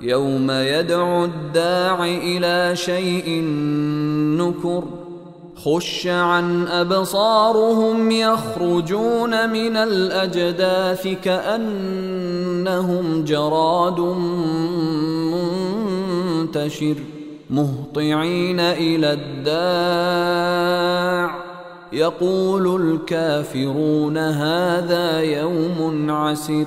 يوم يدعو الداع إلى شيء نكر خش عن أبصارهم يخرجون من الأجداث كأنهم جراد منتشر مهطعين إلى الداع. يقول الكافرون هذا يوم عسر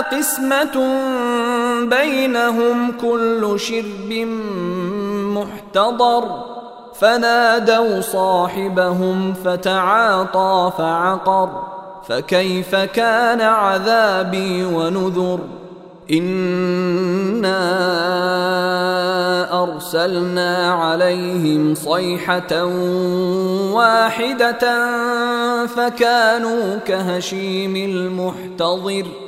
قسمة بينهم كل شرب محتضر. فنادوا صاحبهم فتعاطى فعقر. فكيف كان عذابي ونذر؟ إنا أرسلنا عليهم صيحة واحدة فكانوا كهشيم المحتضر.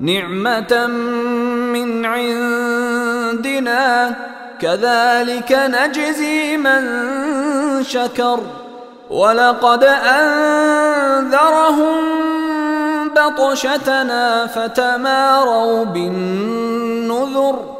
نعمة من عندنا كذلك نجزي من شكر. ولقد أنذرهم بطشتنا فتماروا بالنذر.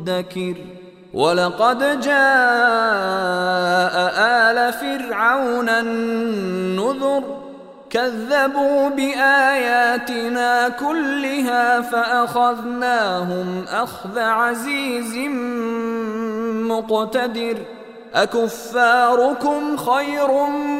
مدكر ولقد جاء ال فرعون النذر كذبوا باياتنا كلها فاخذناهم اخذ عزيز مقتدر اكفاركم خير من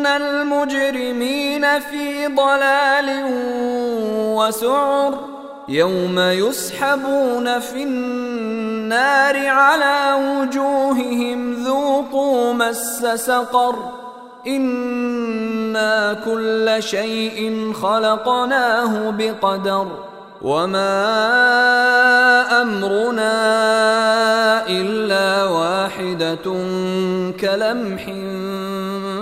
ان المجرمين في ضلال وسعر يوم يسحبون في النار على وجوههم ذوقوا مس سقر أنا كل شيء خلقناه بقدر وما امرنا الا واحدة كلمح